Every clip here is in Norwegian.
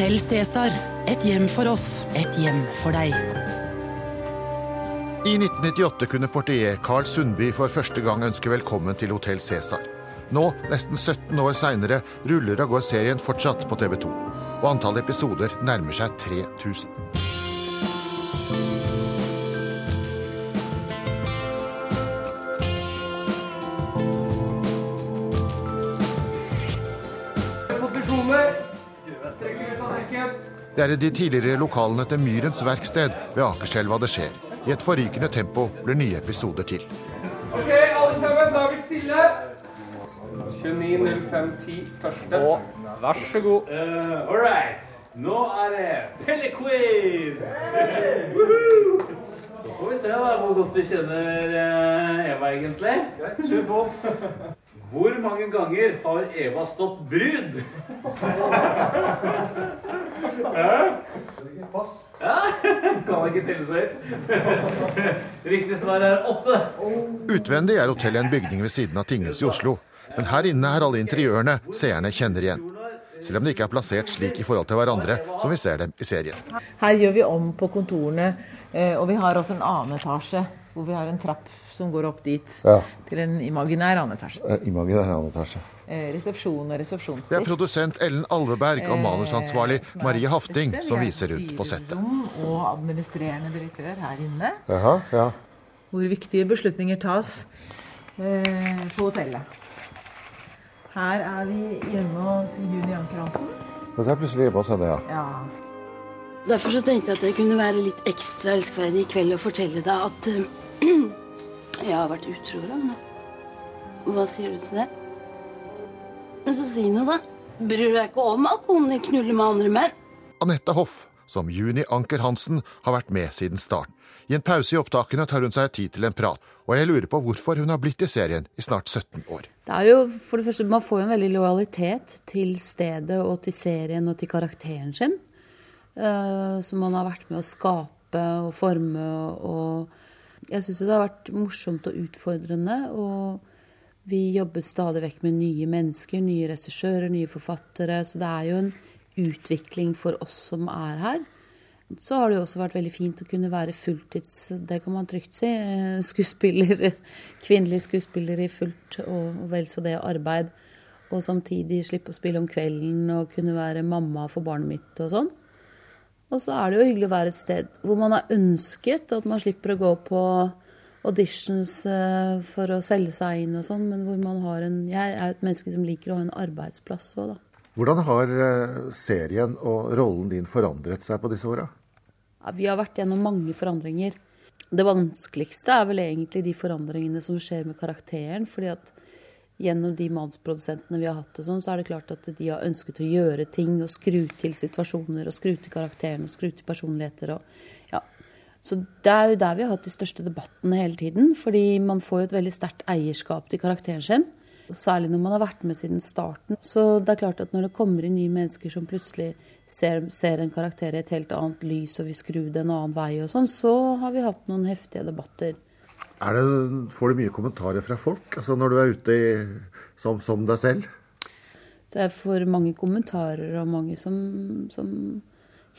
Hotell Cæsar. Et hjem for oss, et hjem for deg. I 1998 kunne portier Carl Sundby for første gang ønske velkommen til Hotell Cæsar. Nå, nesten 17 år seinere, ruller og går serien fortsatt på TV 2. Og antallet episoder nærmer seg 3000. Det er i de tidligere lokalene til Myrens verksted ved Akerselva det skjer. I et forrykende tempo blir nye episoder til. Ok, alle sammen, da er vi stille. 29.05.10 første. Og vær så god. Uh, all right. Nå er det Pelle-quiz! Woohoo! Så får vi se da, hvor godt vi kjenner uh, Eva, egentlig. Greit, kjør på. Hvor mange ganger har Eva stått brud? Pass. Ja, kan ikke telle så høyt. Riktig svar er åtte. Utvendig er hotellet en bygning ved siden av tinghuset i Oslo. Men her inne er alle interiørene seerne kjenner igjen. Selv om de ikke er plassert slik i forhold til hverandre som vi ser dem i serien. Her gjør vi om på kontorene, eh, og vi har også en annen etasje hvor vi har en trapp som går opp dit. Ja. Til en imaginær annen etasje. Imaginær annen etasje. Eh, Resepsjon og Det er produsent Ellen Alveberg og manusansvarlig Eh, Marie Hafting som viser rundt på settet. Og administrerende direktør her inne. Jaha, ja. Hvor viktige beslutninger tas eh, på hotellet. Her er vi hjemme hos Juni Anker Hansen. Det er plutselig hjemme hos henne, ja. Ja. Derfor så tenkte jeg at det kunne være litt ekstra elskverdig i kveld å fortelle deg at eh, jeg har vært utro. Ragna. Hva sier du til det? Men så si noe, da. Bryr du deg ikke om at konen din knuller med andre menn? Anette Hoff, som Juni Anker Hansen, har vært med siden starten. I en pause i opptakene tar hun seg tid til en prat, og jeg lurer på hvorfor hun har blitt i serien i snart 17 år. Det er jo, for det første, Man får jo en veldig lojalitet til stedet og til serien og til karakteren sin. Uh, som man har vært med å skape og forme. Og jeg syns det har vært morsomt og utfordrende. Og vi jobber stadig vekk med nye mennesker, nye regissører, nye forfattere. Så det er jo en utvikling for oss som er her. Så har det jo også vært veldig fint å kunne være fulltids, det kan man trygt si, eh, skuespiller, kvinnelig skuespiller i fullt og vel så det arbeid. Og samtidig slippe å spille om kvelden og kunne være mamma for barnet mitt og sånn. Og så er det jo hyggelig å være et sted hvor man har ønsket at man slipper å gå på auditions eh, for å selge seg inn og sånn, men hvor man har en Jeg er jo et menneske som liker å ha en arbeidsplass òg, da. Hvordan har eh, serien og rollen din forandret seg på disse åra? Ja, vi har vært gjennom mange forandringer. Det vanskeligste er vel egentlig de forandringene som skjer med karakteren. fordi at gjennom de mannsprodusentene vi har hatt, og sånn, så er det klart at de har ønsket å gjøre ting og skru til situasjoner og skru til karakteren og skru til personligheter. Og, ja. Så det er jo der vi har hatt de største debattene hele tiden. Fordi man får jo et veldig sterkt eierskap til karakteren sin. Og Særlig når man har vært med siden starten. Så det er klart at når det kommer inn nye mennesker som plutselig ser, ser en karakter i et helt annet lys og vil skru det en annen vei og sånn, så har vi hatt noen heftige debatter. Er det, får du mye kommentarer fra folk altså når du er ute i, som, som deg selv? Det jeg får mange kommentarer og mange som, som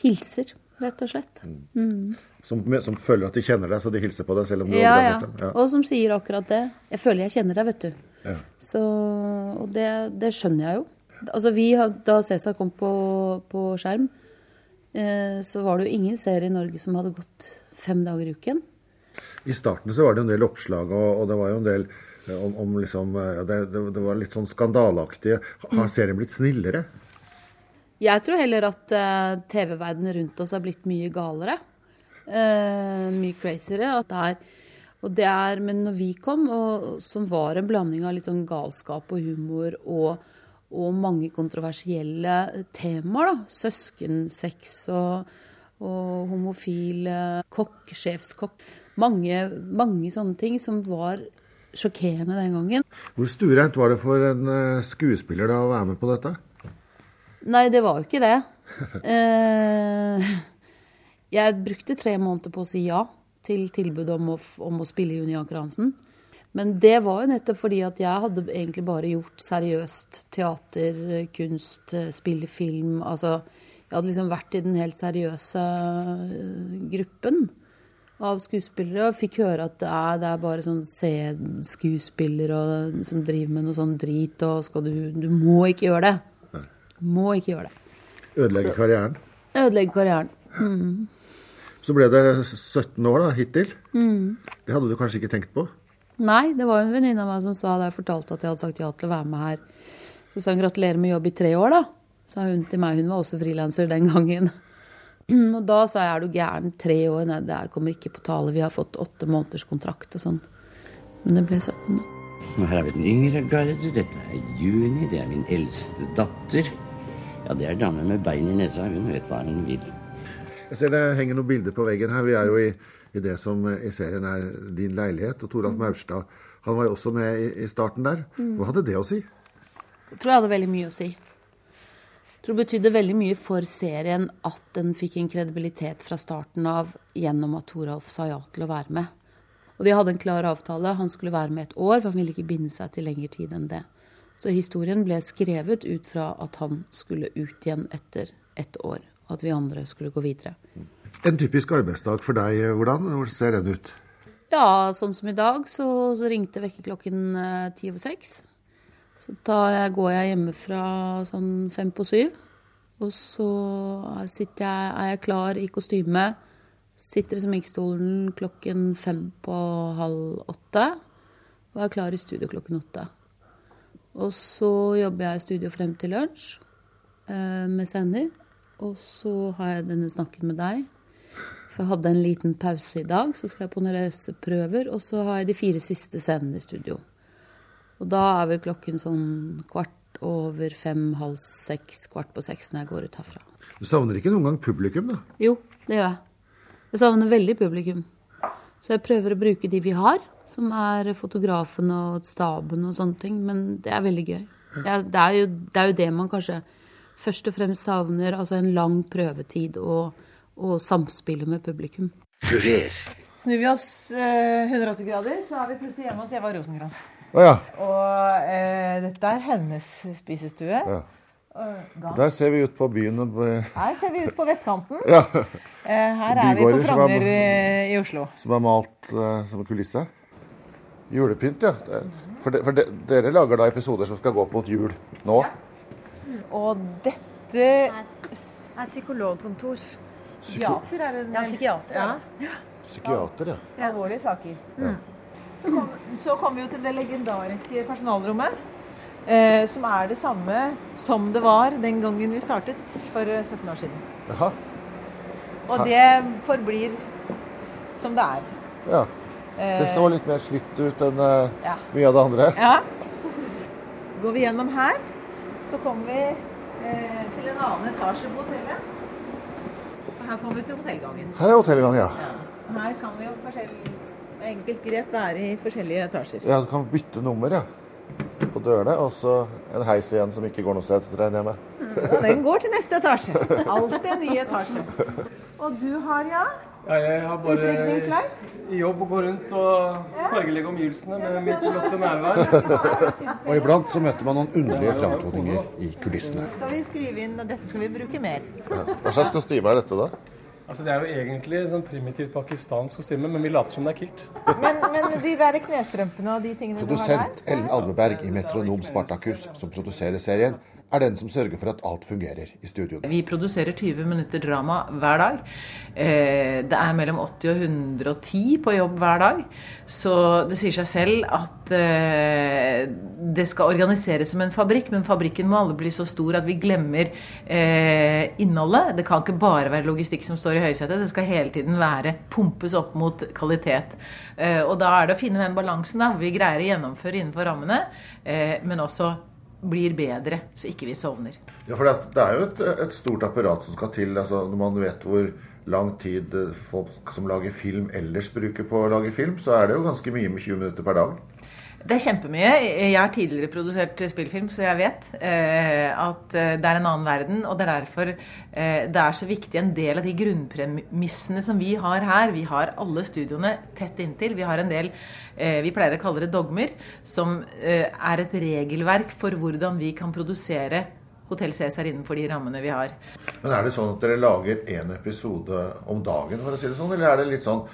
hilser, rett og slett. Mm. Som, som føler at de kjenner deg, så de hilser på deg selv om du Ja, aldri har sett dem? Ja. Og som sier akkurat det. Jeg føler jeg kjenner deg, vet du. Ja. Så, og det, det skjønner jeg jo. Altså vi, Da Cæsar kom på, på skjerm, eh, så var det jo ingen serie i Norge som hadde gått fem dager i uken. I starten så var det en del oppslag, og, og det var jo en del eh, om, om liksom eh, ja, det, det, var litt sånn skandaleaktige. Har serien blitt snillere? Jeg tror heller at uh, TV-verdenen rundt oss er blitt mye galere. Uh, mye crazyere. At det er, og det er, men når vi kom, og, som var en blanding av litt sånn galskap og humor og, og mange kontroversielle temaer, da. Søskensex og, og homofil kokk, sjefskokk. Mange, mange sånne ting som var sjokkerende den gangen. Hvor stuereint var det for en eh, skuespiller da å være med på dette? Nei, det var jo ikke det. Eh, jeg brukte tre måneder på å si ja til tilbudet om å, om å spille Juni Anker Hansen. Men det var jo nettopp fordi at jeg hadde egentlig bare gjort seriøst teater, kunst, eh, spille film. Altså, Jeg hadde liksom vært i den helt seriøse eh, gruppen av skuespillere og fikk høre at det er, det er bare sånn C-skuespiller som driver med noe sånn drit, og skal du Du må ikke gjøre det. Du må ikke gjøre det. Ødelegge karrieren. Ødelegge karrieren. Mm. Så ble det 17 år da, hittil. Det hadde du kanskje ikke tenkt på? Nei, det var en venninne av meg som sa da jeg fortalte at jeg hadde sagt ja til å være med her. Så sa hun gratulerer med jobb i tre år, da. Sa hun til meg. Hun var også frilanser den gangen. Og da sa jeg er du gæren, tre år? Nei, det kommer ikke på tale. Vi har fått åtte måneders kontrakt og sånn. Men det ble 17, da. Her har vi den yngre garde. Dette er Juni. Det er min eldste datter. Ja, det er dame med bein i nesa. Hun vet hva hun vil. Jeg ser det henger noen bilder på veggen her. Vi er jo i, i det som i serien er din leilighet. Og Toralf Maurstad han var jo også med i, i starten der. Hva hadde det å si? Jeg tror jeg hadde veldig mye å si. Tror det betydde veldig mye for serien at den fikk en kredibilitet fra starten av gjennom at Toralf sa ja til å være med. Og de hadde en klar avtale. Han skulle være med et år, for han ville ikke binde seg til lengre tid enn det. Så historien ble skrevet ut fra at han skulle ut igjen etter ett år. Og at vi andre skulle gå videre. En typisk arbeidsdag for deg, hvordan Hvordan ser den ut? Ja, sånn som i dag, så, så ringte vekkerklokken eh, ti over seks. Så da går jeg hjemmefra sånn fem på syv. Og så jeg, er jeg klar i kostyme. Sitter i sminkestolen klokken fem på halv åtte. Og er klar i studio klokken åtte. Og så jobber jeg i studio frem til lunsj eh, med sender. Og så har jeg denne snakken med deg. For jeg hadde en liten pause i dag, så skal jeg på noen reiseprøver. Og så har jeg de fire siste scenene i studio. Og da er vel klokken sånn kvart over fem, halv seks, kvart på seks når jeg går ut herfra. Du savner ikke noen gang publikum, da? Jo, det gjør jeg. Jeg savner veldig publikum. Så jeg prøver å bruke de vi har, som er fotografen og staben og sånne ting. Men det er veldig gøy. Ja, det, er jo, det, er jo, det man kanskje først og fremst savner. Altså en lang prøvetid og, og samspillet med publikum. Snur vi oss eh, 180 grader, så er vi plutselig hjemme hos Eva Rosenkrantz. Å ja. Og eh, dette er hennes spisestue. ja. Og Der ser vi ut på byen. Her ser vi ut på vestkanten. Ja. Eh, her er vi på er- Frogner eh, i Oslo. Som er malt eh, som en kulisse. Julepynt, ja. For, de, for de, dere lager da episoder som skal gå opp mot jul nå? Og dette er psykologkontor. Psykiater er en Ja, psykiater. Ja. Psykiater, ja. Alvorlige saker. Så kom, kom vi jo til det legendariske personalrommet. Eh, som er det samme som det var den gangen vi startet for eh, 17 år siden. Jaha. Og det forblir som det er. Ja. Det så litt mer slitt ut enn uh, Ja. mye av det andre. Ja. Går vi gjennom her, så kommer vi eh, til en annen etasje på hotellet. Og her kommer vi til hotellgangen. Her er hotellgangen, ja. ja. her kan vi jo forskjell- med enkelt grep være i forskjellige etasjer. Ja, Du kan bytte nummer, ja. På dørene. Og så en heis igjen som ikke går noe sted, regner jeg med. Og den går til neste etasje. Alltid en ny etasje. Og du har, ja? Ja, jeg har bare jobb å gå rundt og fargelegge omgivelsene med mitt flotte nærvær. Og iblant så møter man noen underlige framtoninger i kulissene. Skal vi skrive inn dette skal vi bruke mer? Hva slags kostyme er dette, da? Altså, det er jo egentlig sånn primitivt pakistansk kostyme, men vi later som det er kilt. Men, men de der knestrømpene og de tingene du har der Produsent Ellen Alveberg i Metronom Spartacus, som produserer serien, er den som sørger for at alt fungerer i studioene. Vi produserer 20 minutter drama hver dag. Eh, Det er mellom 80 og 110 på jobb hver dag. Så det sier seg selv at eh, det skal organiseres som en fabrikk, men fabrikken må alle bli så stor at vi glemmer eh, innholdet. Det kan ikke bare være logistikk som står i høysetet, det skal hele tiden være pumpes opp mot kvalitet. Og da er det å finne den balansen da, hvor vi greier å gjennomføre innenfor rammene, men også blir bedre, så ikke vi sovner. Ja, for det, er jo et, et stort apparat som skal til. altså Når man vet hvor lang tid eh, folk som lager film ellers bruker på å lage film, så er det jo ganske mye med 20 minutter per dag. Det er kjempemye. Jeg har tidligere produsert spillfilm, så jeg vet eh, at eh, det er en annen verden. Og det er derfor eh, det er så viktig en del av de grunnpremissene som vi har her. Vi har alle studioene tett inntil. Vi har en del eh, vi pleier å kalle det dogmer, som eh, er et regelverk for hvordan vi kan produsere Hotell Cæsar innenfor de rammene vi har. Men er det sånn at dere lager én episode om dagen, for å si det sånn, eller er det litt sånn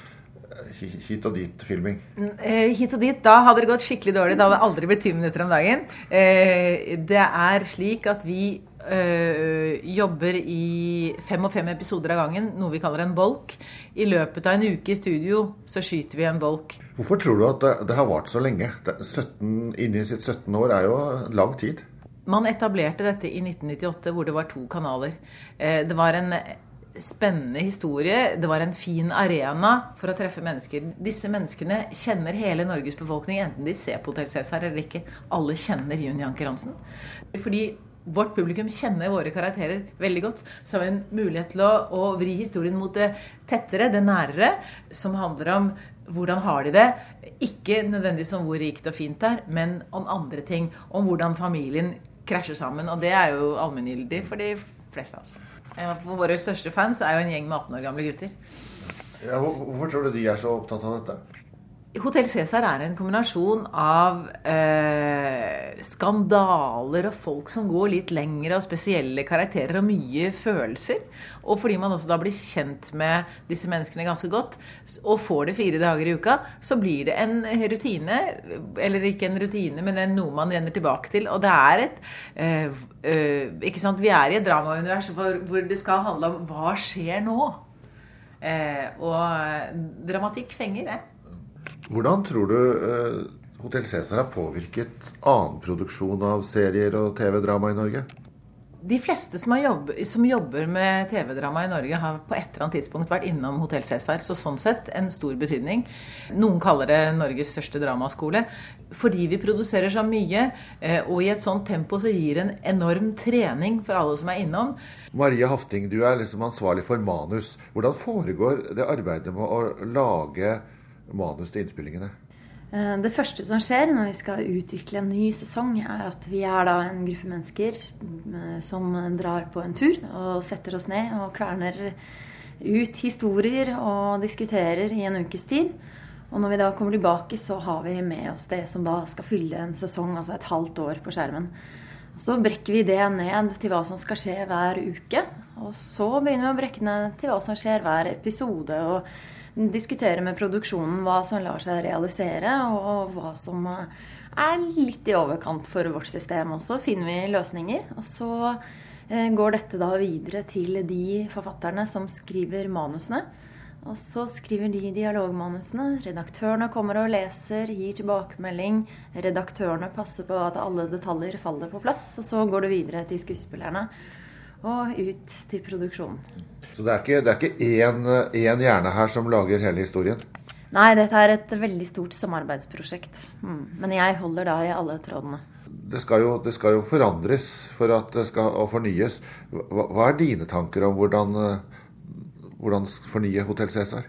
hit og dit-filming? Eh, hit og dit. Da hadde det gått skikkelig dårlig. Da hadde det aldri blitt ti minutter om dagen. Eh, det er slik at vi øh, jobber i fem og fem episoder av gangen, noe vi kaller en bolk. I løpet av en uke i studio så skyter vi en bolk. Hvorfor tror du at det, det har vart så lenge? 17, inni sitt 17 år er jo lang tid. Man etablerte dette i 1998 hvor det var to kanaler. Eh, det var en spennende historie. Det var en fin arena for å treffe mennesker. Disse menneskene kjenner hele Norges befolkning, enten de ser på Hotell Cæsar eller ikke. Alle kjenner Jun Janker Hansen. Fordi vårt publikum kjenner våre karakterer veldig godt, så har vi en mulighet til å, å vri historien mot det tettere, det nærere, som handler om hvordan har de det? Ikke nødvendigvis om hvor rikt og fint det er, men om andre ting. Om hvordan familien krasjer sammen. Og det er jo allmenngyldig for de fleste av oss. For våre største fans er jo en gjeng med 18 år gamle gutter. Ja, hvorfor tror du de er så opptatt av dette? Hotell Cæsar er en kombinasjon av eh, skandaler og folk som går litt lengre, og spesielle karakterer og mye følelser. Og fordi man også da blir kjent med disse menneskene ganske godt, og får det fire dager i uka, så blir det en rutine. Eller ikke en rutine, men en noe man vender tilbake til. Og det er et eh, eh, Ikke sant, vi er i et dramaunivers hvor, hvor det skal handle om hva skjer nå? Eh, og dramatikk fenger det. Hvordan tror du eh, Hotell Cæsar har påvirket annen produksjon av serier og TV-drama i Norge? De fleste som, jobb, som jobber med TV-drama i Norge, har på et eller annet tidspunkt vært innom Hotell Cæsar. Så sånn sett en stor betydning. Noen kaller det Norges største dramaskole. Fordi vi produserer så mye, eh, og i et sånt tempo så gir det en enorm trening for alle som er innom. Marie Hafting, du er liksom ansvarlig for manus. Hvordan foregår det arbeidet med å lage manus til innspillingene? Eh, det første som skjer når vi skal utvikle en ny sesong, er at vi er da en gruppe mennesker eh, som drar på en tur og setter oss ned og kverner ut historier og diskuterer i en ukes tid. Og når vi da kommer tilbake, så har vi med oss det som da skal fylle en sesong, altså et halvt år på skjermen. Så brekker vi det ned til hva som skal skje hver uke. Og så begynner vi å brekke ned til hva som skjer hver episode. og diskutere med produksjonen hva som lar seg realisere, og hva som er litt i overkant for vårt system. Og så finner vi løsninger. Og så eh, går dette da videre til de forfatterne som skriver manusene. Og så skriver de dialogmanusene. Redaktørene kommer og leser, gir tilbakemelding. Redaktørene passer på at alle detaljer faller på plass. Og så går det videre til skuespillerne og ut til produksjonen. Så det er ikke, det er ikke én, én hjerne her som lager hele historien? Nei, dette er et veldig stort samarbeidsprosjekt. Mm. Men jeg holder da i alle trådene. Det skal, jo, det skal jo forandres for at det skal og fornyes. Hva, hva er dine tanker om hvordan, hvordan fornye Hotell Cæsar?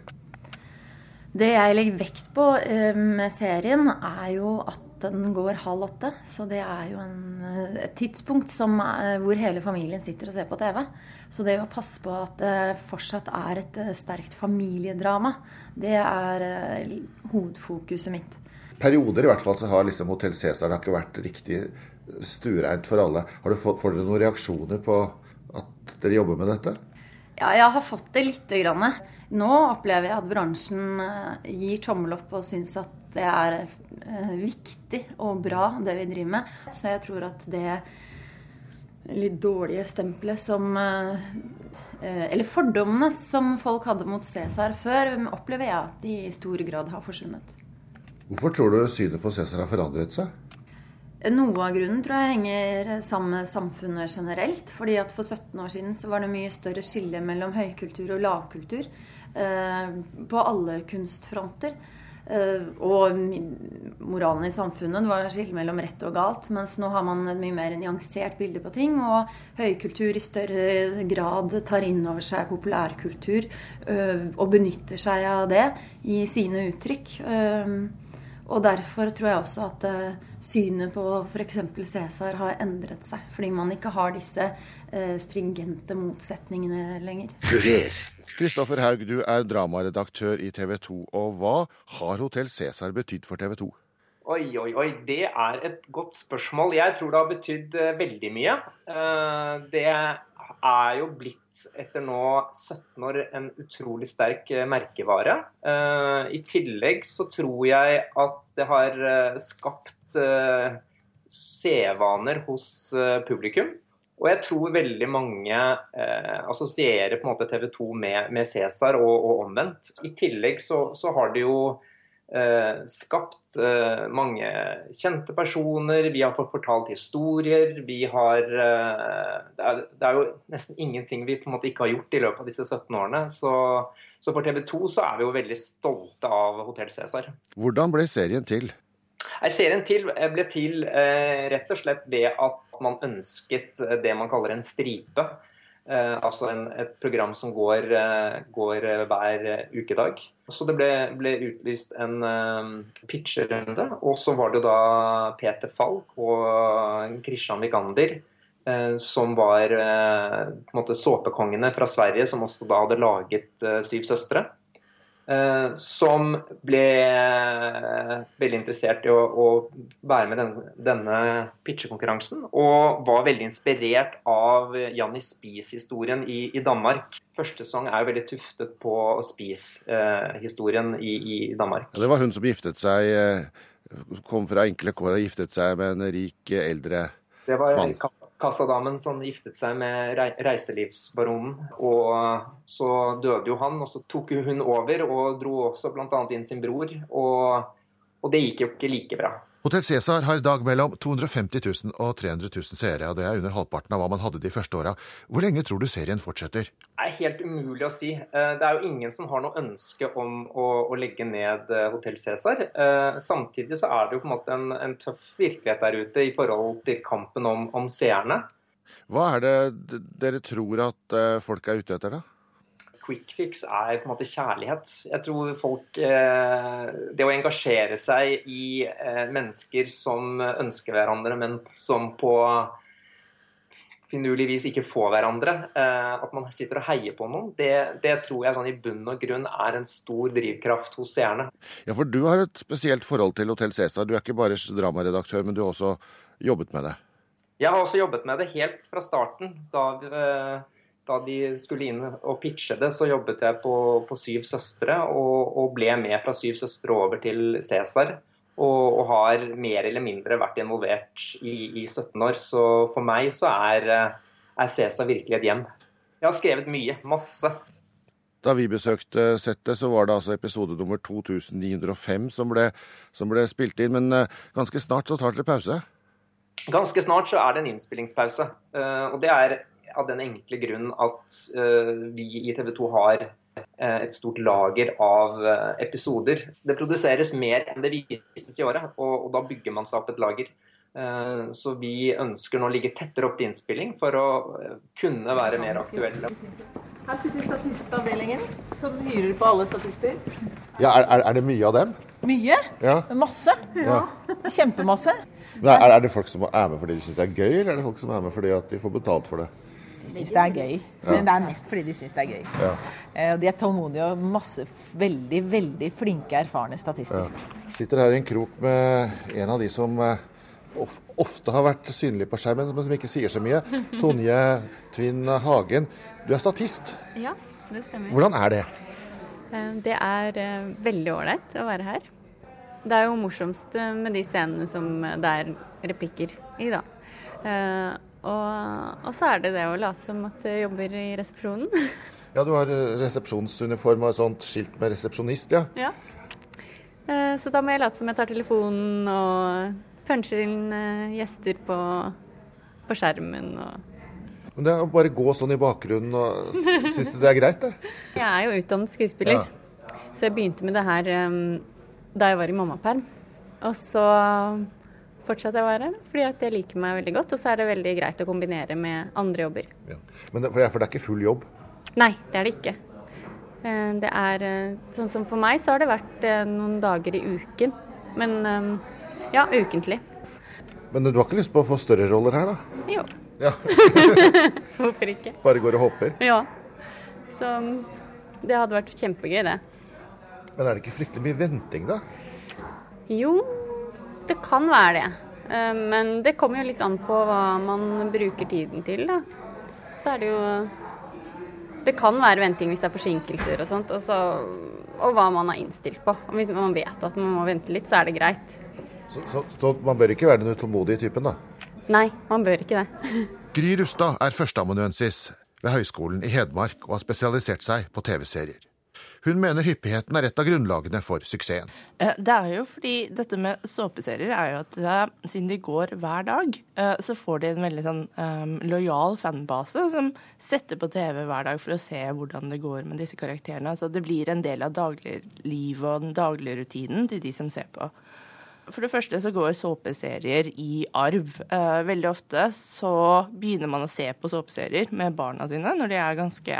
Det jeg legger vekt på eh, med serien, er jo at den går halv åtte. Så det er jo en, eh, et tidspunkt som, hvor hele familien sitter og ser på TV. Så det å passe på at det fortsatt er et eh, sterkt familiedrama, det er hovedfokuset mitt. Perioder i hvert fall så har liksom Hotell Cæsar ikke vært riktig stuereint for alle. Har du fått, får dere noen reaksjoner på at dere jobber med dette? Ja, jeg har fått det lite grann. Nå opplever jeg at bransjen eh, gir tommel opp og syns at det er eh, viktig og bra, det vi driver med. Så jeg tror at det litt dårlige stempelet som eh, Eller fordommene som folk hadde mot Cæsar før, opplever jeg at de i stor grad har forsvunnet. Hvorfor tror du synet på Cæsar har forandret seg? Noe av grunnen tror jeg henger sammen med samfunnet generelt. fordi at For 17 år siden så var det mye større skille mellom høykultur og lavkultur. Eh, på alle kunstfronter. Eh, og moralen i samfunnet. Det var skille mellom rett og galt. Mens nå har man et mye mer nyansert bilde på ting. Og høykultur i større grad tar inn over seg populærkultur eh, og benytter seg av det i sine uttrykk. Og derfor tror jeg også at uh, synet på f.eks. Cæsar har endret seg. Fordi man ikke har disse uh, stringente motsetningene lenger. Kurer. Kristoffer Haug, du er dramaredaktør i TV 2. Og hva har Hotell Cæsar betydd for TV 2? Oi, oi, oi. Det er et godt spørsmål. Jeg tror det har betydd eh, veldig mye. Eh, Det er jo blitt etter nå 17 år en utrolig sterk eh, merkevare. Eh, I tillegg så tror jeg at det har eh, skapt sevaner hos publikum. Og jeg tror veldig mange eh, assosierer på en måte TV 2 med, med Cæsar og, og omvendt. I tillegg så, så har det jo eh, skapt eh, mange kjente personer. Vi har fått fortalt historier. Vi har eh, det, er, det er jo nesten ingenting vi på en måte ikke har gjort i løpet av disse 17 årene. Så, så for TV 2 så er vi jo veldig stolte av Hotell Cæsar. Hvordan ble serien til? Nei, Serien til ble til eh, rett og slett ved at man ønsket eh, det man kaller en stripe. Eh, altså en, et program som går, eh, går eh, hver ukedag. Så det ble, ble utlyst en eh, pitcherunde, og så var det da Peter Falk og Kristian Vikander eh, som var på en måte såpekongene fra Sverige, som også da hadde laget Syv søstre. Eh, som ble eh, veldig interessert i å, å være med denne, denne pitchekonkurransen. Og var veldig inspirert av Janni Spies-historien i, i Danmark. Første sang er jo veldig tuftet på Spies-historien i, i Danmark. Ja, Det var hun som giftet seg, eh, kom fra enkle kår og giftet seg med en rik eldre mann. Det var Kassadamen som giftet seg med rei- reiselivsbaronen. Og så døde jo han, og så tok hun over og dro også bl.a. inn sin bror. Og, og det gikk jo ikke like bra. Hotell Cæsar har i dag mellom 250 000 og 300 000 seere, og det er under halvparten av hva man hadde de første åra. Hvor lenge tror du serien fortsetter? Det er helt umulig å si. Eh, Det er jo ingen som har noe ønske om å, å legge ned eh, Hotell Cæsar. Eh, Samtidig så er det jo på en måte en, en tøff virkelighet der ute i forhold til kampen om, om seerne. Hva er det dere tror at folk er ute etter, da? Quick fix er på en måte kjærlighet. Jeg tror folk eh, Det å engasjere seg i eh, mennesker som ønsker hverandre, men som på finurlig vis ikke får hverandre, eh, at man sitter og heier på noen, det, det tror jeg sånn i bunn og grunn er en stor drivkraft hos seerne. Ja, for du har et spesielt forhold til Hotell Cæsar. Du er ikke bare dramaredaktør, men du har også jobbet med det. Jeg har også jobbet med det helt fra starten. Da, eh, da de skulle inn og pitche det, så jobbet jeg på, på Syv søstre, og, og ble med fra Syv søstre over til Cæsar. Og, og har mer eller mindre vært involvert i, i 17 år. Så for meg så er, er Cæsar virkelig et hjem. Jeg har skrevet mye. Masse. Da vi besøkte settet, så var det altså episode nummer 2905 som ble, som ble spilt inn. Men eh, ganske snart så tar dere pause. Ganske snart så er det en innspillingspause. Eh, og det er av den enkle grunn at eh, vi i TV 2 har eh, et stort lager av eh, episoder. Det produseres mer enn det vises i året, og, og da bygger man seg opp et lager. Eh, Så vi ønsker nå å ligge tettere opp til innspilling for å kunne være mer aktuelle. Her sitter statistavdelingen, som hyrer på alle statister. Ja, er, er, er det mye av dem? Mye. Ja. Masse. Ja. Kjempemasse. Men Er, er det folk som er med fordi de syns det er gøy, eller er det folk som er med fordi at de får betalt for det? Syns det er gøy, Ja. men det er mest fordi de syns det er gøy. Ja. Eh, og De er tålmodige og masse veldig, veldig flinke, erfarne statister. Sitter her i en krok med en av de som eh, ofte har vært synlig på skjermen, men som ikke sier så mye. Tonje Tvinn Hagen. Du er statist. Ja, det stemmer. Hvordan er det? Eh, Det er veldig ålreit å være her. Det er jo morsomst med de scenene som det er replikker i, da. Og, og så er det det å late som at jeg jobber i resepsjonen. Ja, du har eh, resepsjonsuniform og sånt skilt med resepsjonist, ja. ja. Eh, Så da må jeg late som jeg tar telefonen og puncher inn eh, gjester på, på skjermen og Men det er å bare gå sånn i bakgrunnen og Syns du det er greit, det? Jeg er jo utdannet skuespiller, så jeg begynte med det her um, da jeg var i mammaperm. Og så fortsatte jeg være her, fordi at jeg liker meg veldig godt. Og så er det veldig greit å kombinere med andre jobber. Men det, for, det, er ikke full jobb? Nei, det er det ikke. Eh, Det er eh, Sånn som for meg, så har det vært eh, noen dager i uken. Men ja, ukentlig. Men du har ikke lyst på å få større roller her, da? Jo. Ja. Hvorfor ikke? Bare går og hopper? Ja. Så det hadde vært kjempegøy, det. Men er det ikke fryktelig mye venting, da? Jo, det kan være det. Eh, men det kommer jo litt an på hva man bruker tiden til, da. Så er det jo Det kan være venting hvis det er forsinkelser og sånt, og, så, og hva man er innstilt på. Og hvis man vet at man må vente litt, så er det greit. Så, så, så man bør ikke være den utålmodige typen, da? Nei, man bør ikke det. Gry Rustad er førsteamanuensis ved Høgskolen i Hedmark og har spesialisert seg på TV-serier. Hun mener hyppigheten er et av grunnlagene for suksessen. Eh, det er jo fordi dette med såpeserier er jo at siden de går hver dag, eh, så får de en veldig sånn um, lojal fanbase som setter på TV hver dag for å se hvordan det går med disse karakterene. Så det blir en del av dagliglivet og den daglige rutinen til de som ser på. For det første så går såpeserier i arv. Eh, veldig ofte så begynner man å se på såpeserier med barna sine når de er ganske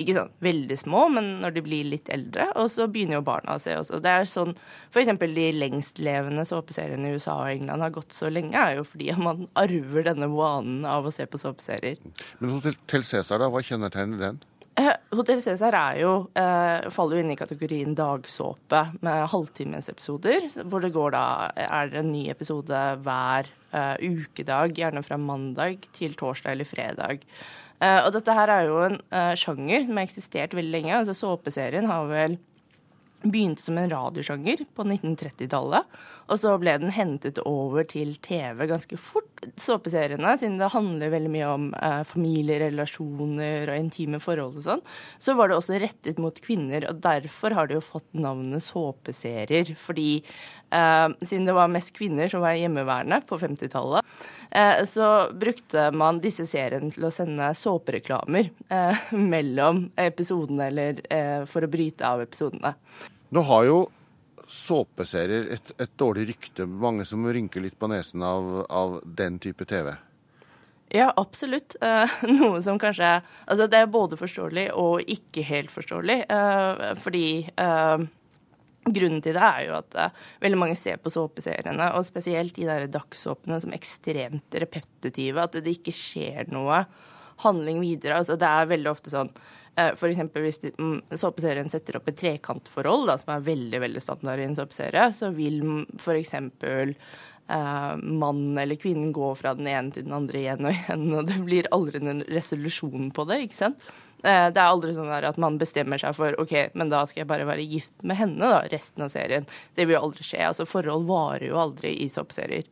ikke sånn veldig små, men når de blir litt eldre. Og så begynner jo barna å se også. Det er sånn f.eks. de lengstlevende såpeseriene i USA og England har gått så lenge, er jo fordi man arver denne vanen av å se på såpeserier. Men Hotell Cæsar, da, hva kjennetegner den? Eh, Hotell Cæsar eh, faller jo inn i kategorien dagsåpe med halvtimesepisoder. Hvor det går da er det en ny episode hver uh, ukedag, gjerne fra mandag til torsdag eller fredag. Uh, og dette her er jo en uh, sjanger som har eksistert veldig lenge. altså Såpeserien har vel begynte som en radiosjanger på 1930-tallet. Og så ble den hentet over til TV ganske fort. Såpeseriene, siden det handler veldig mye om eh, familierelasjoner og intime forhold og sånn, så var det også rettet mot kvinner. Og derfor har det jo fått navnet såpeserier. Fordi eh, siden det var mest kvinner som var hjemmeværende på 50-tallet, eh, så brukte man disse seriene til å sende såpereklamer eh, mellom episodene, eller eh, for å bryte av episodene. Nå har jo såpeserier et, et, dårlig rykte. Mange som rynker litt på nesen av, av den type TV. Ja, absolutt. Eh, noe som kanskje Altså, det er både forståelig og ikke helt forståelig. Eh, fordi eh, grunnen til det er jo at veldig mange ser på såpeseriene, og spesielt de der dagssåpene, som ekstremt repetitive. At det ikke skjer noe handling videre. Altså, det er veldig ofte sånn Eh, F.eks. hvis mm, såpeserien setter opp et trekantforhold, da, som er veldig veldig standard i en såpeserie, så vil f.eks. Uh, mannen eller kvinnen gå fra den ene til den andre igjen og igjen, og det blir aldri en resolusjon på det. ikke sant? Eh, det er aldri sånn at man bestemmer seg for ok, men da skal jeg bare være gift med henne da, resten av serien. Det vil jo aldri skje. altså Forhold varer jo aldri i såpeserier.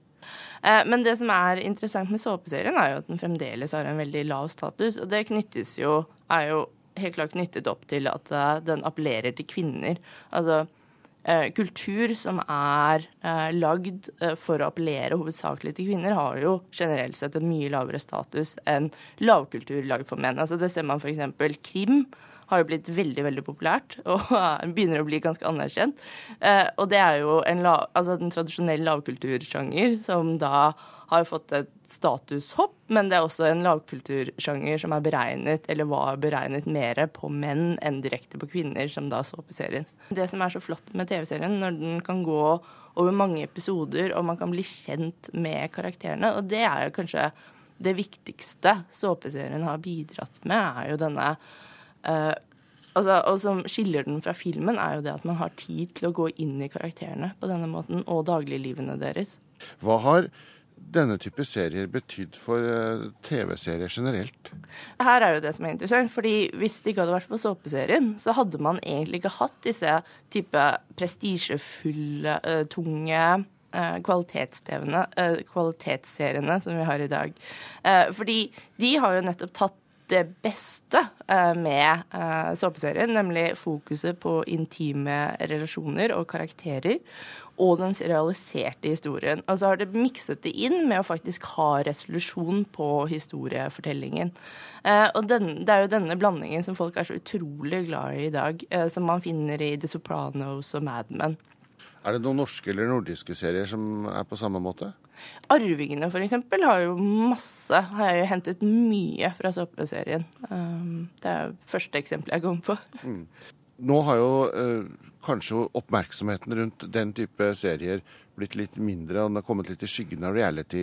Eh, men det som er interessant med såpeserien, er jo at den fremdeles har en veldig lav status. Og det knyttes jo, er jo helt klart knyttet opp til at uh, den appellerer til kvinner. Altså uh, kultur som er uh, lagd for å appellere hovedsakelig til kvinner, har jo generelt sett en mye lavere status enn lavkultur lagd for menn. Altså det ser man f.eks. krim har jo blitt veldig veldig populært og begynner å bli ganske anerkjent. og det er jo en, lav, altså en tradisjonell lavkultursjanger som da har fått et statushopp, men det er også en lavkultursjanger som er beregnet, eller var beregnet mer på menn enn direkte på kvinner, som da så på serien. Det som er så flott med TV-serien, når den kan gå over mange episoder, og man kan bli kjent med karakterene, og det er jo kanskje det viktigste såpeserien har bidratt med, er jo denne uh, altså, Og som skiller den fra filmen, er jo det at man har tid til å gå inn i karakterene på denne måten, og dagliglivene deres. Hva har denne type serier betydd for eh, TV-serier generelt? Her er jo det som er interessant. fordi Hvis det ikke hadde vært på såpeserien, så hadde man egentlig ikke hatt disse type prestisjefulle, uh, tunge uh, kvalitetsseriene som vi har i dag. fordi de har jo nettopp tatt det beste med såpeserien, nemlig fokuset på intime relasjoner og karakterer og den realiserte historien. Og så har det mikset det inn med å faktisk ha resolusjon på historiefortellingen. Eh, og den, det er jo denne blandingen som folk er så utrolig glad i i dag, eh, som man finner i The Sopranos og Mad Men. Er det noen norske eller nordiske serier som er på samme måte? Arvingene f.eks. har jo masse Har jeg jo hentet mye fra såpeserien. Um, det er første eksempelet jeg kommer på. Mm. Nå har jo eh, kanskje oppmerksomheten rundt den type serier blitt litt mindre, og den har kommet litt i skyggen av reality,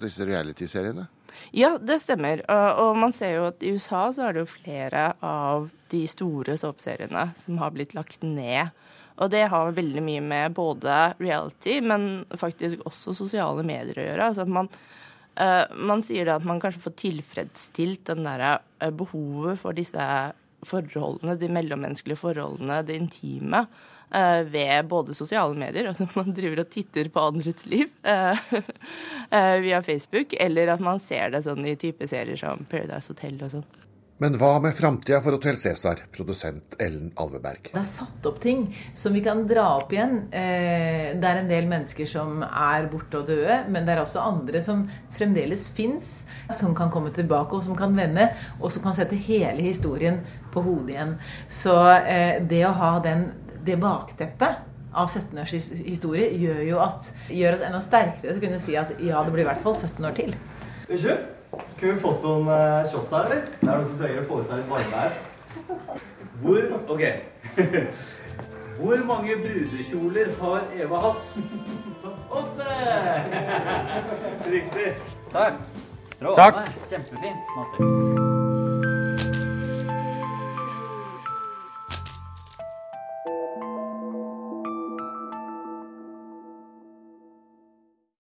disse reality-seriene? Ja, det stemmer. Og man ser jo at i USA så er det jo flere av de store såpeseriene som har blitt lagt ned. Og det har veldig mye med både reality, men faktisk også sosiale medier å gjøre. Altså man, uh, man sier det at man kanskje får tilfredsstilt den derre behovet for disse forholdene, de mellommenneskelige forholdene, det intime. Uh, ved både sosiale medier, at man driver og titter på andres liv via Facebook, eller at man ser det sånn i type serier som Paradise Hotel og sånn. Men hva med framtida for Hotell Cæsar, produsent Ellen Alveberg? Det er satt opp ting som vi kan dra opp igjen. Eh, det er en del mennesker som er borte og døde, men det er også andre som fremdeles fins, som kan komme tilbake og som kan vende, og som kan sette hele historien på hodet igjen. Så eh, det å ha den, det bakteppet av 17 års historie gjør jo at gjør oss enda sterkere til å kunne si at ja, det blir i hvert fall 17 år til. Unnskyld? Kunne vi fått noen uh, shots her, eller? Det er noen som trenger å få i seg litt varme her. Hvor Ok. Hvor mange brudekjoler har Eva hatt? Åtte! Riktig. Takk. Strålende. Kjempefint. Master.